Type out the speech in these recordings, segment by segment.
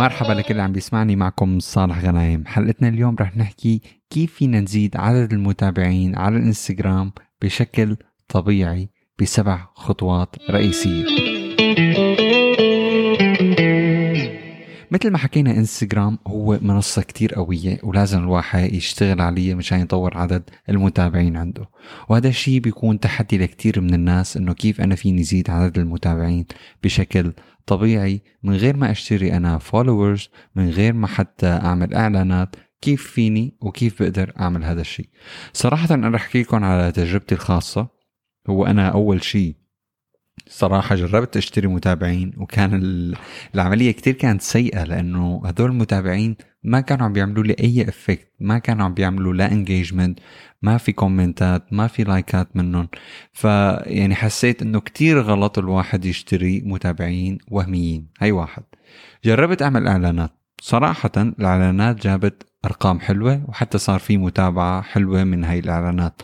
مرحبا لكل اللي عم بيسمعني معكم صالح غنايم. حلقتنا اليوم رح نحكي كيف فينا نزيد عدد المتابعين على الانستغرام بشكل طبيعي بسبع خطوات رئيسية. مثل ما حكينا انستغرام هو منصة كتير قوية ولازم الواحد يشتغل عليها مشان يطور عدد المتابعين عنده. وهذا الشيء بيكون تحدي لكتير من الناس إنه كيف أنا فيني زيد عدد المتابعين بشكل طبيعي من غير ما أشتري أنا followers من غير ما حتى أعمل إعلانات كيف فيني وكيف بقدر أعمل هذا الشيء صراحة أنا رح أحكي لكم على تجربتي الخاصة. هو أنا أول شيء صراحة جربت أشتري متابعين وكان العملية كتير كانت سيئة لأنه هدول المتابعين ما كانوا عم بيعملوا لي أي effect ما كانوا عم بيعملوا لا engagement ما في كومنتات ما في لايكات منهم. فيعني حسيت إنه كتير غلط الواحد يشتري متابعين وهميين. هي واحد. جربت أعمل إعلانات. صراحة الإعلانات جابت أرقام حلوة وحتى صار في متابعة حلوة من هاي الإعلانات.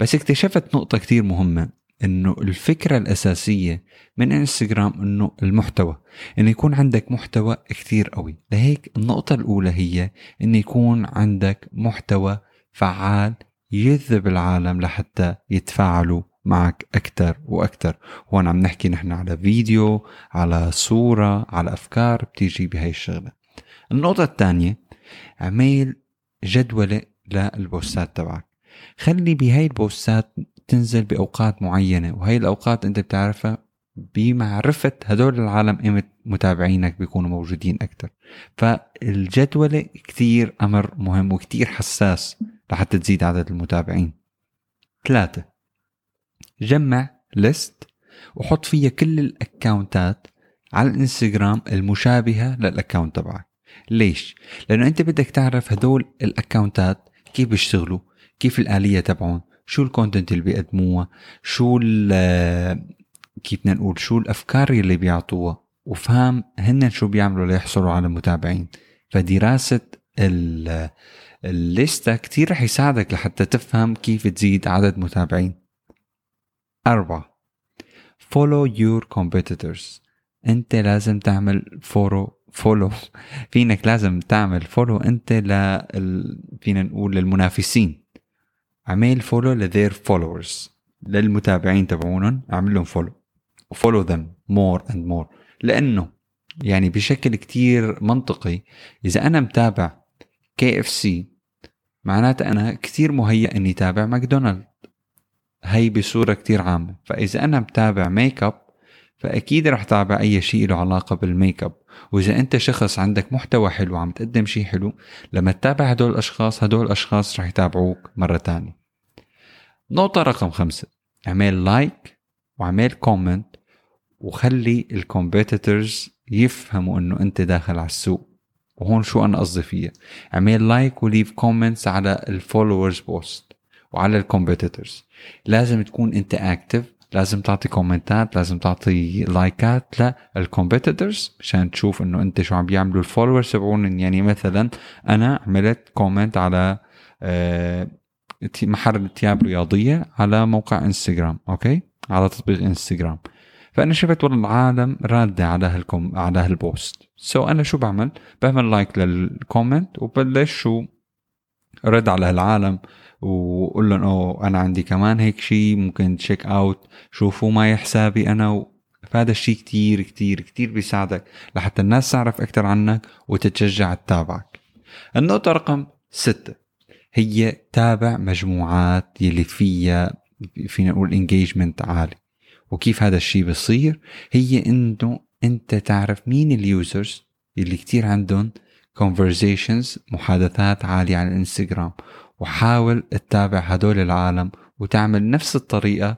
بس اكتشفت نقطة كتير مهمة. إنه الفكرة الأساسية من إنستغرام إنه المحتوى إنه يكون عندك محتوى كثير قوي. لهيك النقطة الأولى هي انه يكون عندك محتوى فعال يجذب العالم لحتى يتفاعلوا معك أكثر وأكثر هون عم نحكي نحن على فيديو على صورة على أفكار بتيجي بهاي الشغلة. النقطة الثانية عميل جدولة للبوستات تبعك. خلي بهاي البوستات تنزل بأوقات معينة وهي الأوقات أنت بتعرفها بمعرفة هدول العالم إمت متابعينك بيكونوا موجودين أكتر. فالجدولة كتير أمر مهم وكتير حساس لحتى تزيد عدد المتابعين. ثلاثة جمع list وحط فيها كل الأكاونتات على الإنستغرام المشابهة لل account تبعك. ليش؟ لأنه أنت بدك تعرف هدول الأكاونتات كيف بيشتغلوا كيف الآلية تبعهم شو ال content اللي بيقدموها؟ شو كيف بدنا نقول؟ شو الأفكار اللي بيعطوها؟ وفهم هن شو بيعملوا ليحصلوا على متابعين فدراسة الليستة كتير رح يساعدك لحتى تفهم كيف تزيد عدد متابعين. أربعة follow your competitors. أنت لازم تعمل follow follow فينك لازم تعمل follow أنت ل فينا نقول للمنافسين. عمل follow ل their followers للمتابعين تبعونهم أعمل لهم follow و follow them more and more لأنه يعني بشكل كتير منطقي إذا أنا متابع KFC معناته أنا كتير مهيأ إني تابع ماكدونالد. هي بصورة كتير عامة. فإذا أنا متابع ميك اب فأكيد رح تابع أي شيء له علاقة بالميك اب وإذا أنت شخص عندك محتوى حلو عم تقدم شيء حلو لما تتابع هدول الأشخاص هدول الأشخاص رح يتابعوك مرة تانية. نقطة رقم خمسة اعمل like وعمل comment وخلي ال competitors يفهموا إنه أنت داخل على السوق. وهون شو أنا قصدي فيها. اعمل like و leave comments على ال followers post وعلى ال competitors لازم تكون أنت active لازم تعطي كومنتات لازم تعطي لايكات لل competitors مشان تشوف إنه أنت شو عم بيعملوا ال followers تبعون. يعني مثلا أنا عملت comment على آه، محل تياب رياضيه على موقع انستغرام أوكي؟ على تطبيق انستغرام فأنا شفت والله العالم رادة على هال com على هال post so أنا شو بعمل؟ بعمل like لل comment وبلش شو رد على هالعالم وقول لهم أوه أنا عندي كمان هيك شيء ممكن check out شوفوا معي حسابي أنا. و... فهذا الشيء كتير كتير كتير بيساعدك لحتى الناس تعرف أكثر عنك وتتشجع تتابعك. النقطة رقم ستة هي تابع مجموعات يلي فيها فينا نقول engagement عالي. وكيف هذا الشيء بصير؟ هي إنه أنت تعرف مين ال users اللي كتير عندهم conversations محادثات عالية على الإنستغرام. وحاول تتابع هدول العالم وتعمل نفس الطريقة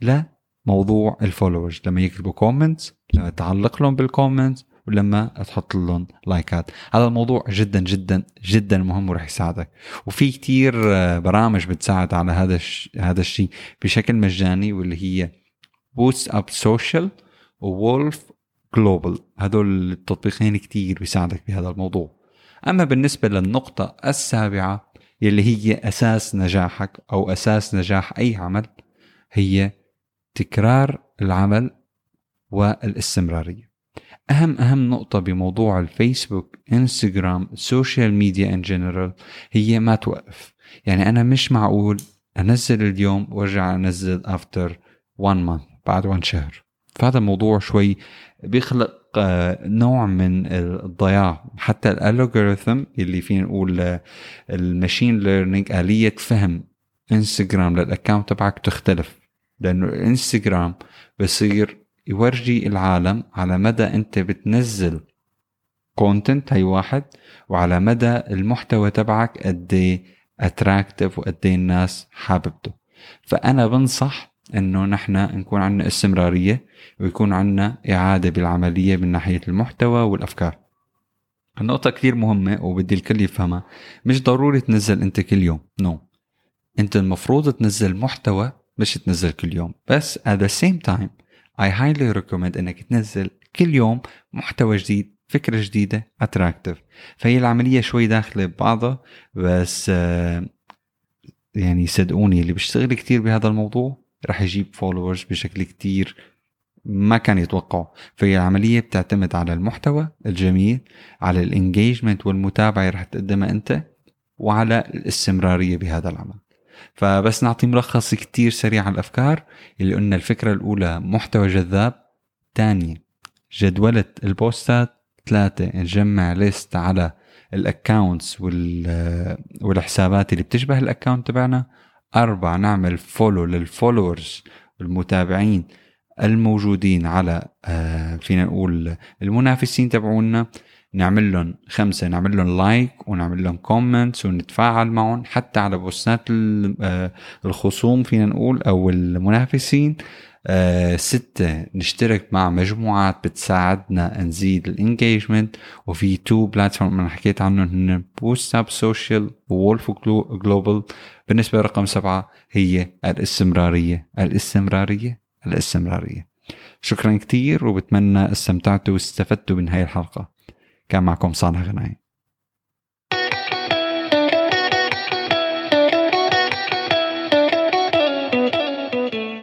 لموضوع ال followers لما يكتبوا comments لما تعلق لهم بال comments ولما تحط لهم like ات هذا الموضوع جدا جدا جدا مهم ورح يساعدك. وفي كتير برامج بتساعد على هذا هذا الشيء بشكل مجاني واللي هي Boost Up Social وولف Global هدول التطبيقين كتير بيساعدك بهذا الموضوع. أما بالنسبة للنقطة السابعة يلي هي أساس نجاحك أو أساس نجاح أي عمل هي تكرار العمل والاستمرارية. أهم أهم نقطة بموضوع الفيسبوك إنستغرام ال social media in general هي ما توقف. يعني أنا مش معقول أنزل اليوم وأرجع أنزل after 1 month بعد 1 شهر. فهذا الموضوع شوي بيخلق آه، نوع من الضياع. حتى ال algorithm اللي فينا نقول ال machine learning آلية فهم انستغرام لل account تبعك تختلف. لأنه الانستغرام بصير يورجي العالم على مدى أنت بتنزل content هي واحد وعلى مدى المحتوى تبعك قد attractive وقد الناس حاببته. فأنا بنصح إنه نحن نكون عندنا استمرارية ويكون عندنا إعادة بالعملية من ناحية المحتوى والأفكار. النقطة كثير مهمة وبدي الكل يفهمها. مش ضروري تنزل أنت كل يوم no. أنت المفروض تنزل محتوى مش تنزل كل يوم. بس at the same time I highly recommend إنك تنزل كل يوم محتوى جديد فكرة جديدة attractive فهي العملية شوي داخلة ببعضها بس آه، يعني صدقوني اللي بيشتغل كتير بهذا الموضوع رح يجيب followers بشكل كتير ما كان يتوقعه. فهي العملية بتعتمد على المحتوى الجميل على ال engagement والمتابعة رح تقدمها أنت وعلى الاستمرارية بهذا العمل. فبس نعطي ملخص كتير سريع على الأفكار. اللي قلنا الفكرة الأولى محتوى جذاب تانية جدولة ال post ات ثلاثة نجمع list على ال accounts والحسابات اللي بتشبه ال account تبعنا أربعة نعمل follow لل followers المتابعين الموجودين على آه، فينا نقول المنافسين تبعونا. نعمل لهم خمسة نعمل لهم like ونعمل لهم comments ونتفاعل معهم حتى على post ات آه، الخصوم فينا نقول أو المنافسين. آه ستة نشترك مع مجموعات بتساعدنا نزيد ال engagement وفي two platform أنا حكيت عنهم هن Boost Up Social وولف Global بالنسبة لرقم سبعة هي الاستمرارية. الاستمرارية؟ الاستمرارية. شكرا كتير وبتمنى استمتعتوا واستفدتوا من هاي الحلقة. كان معكم صالح غنايم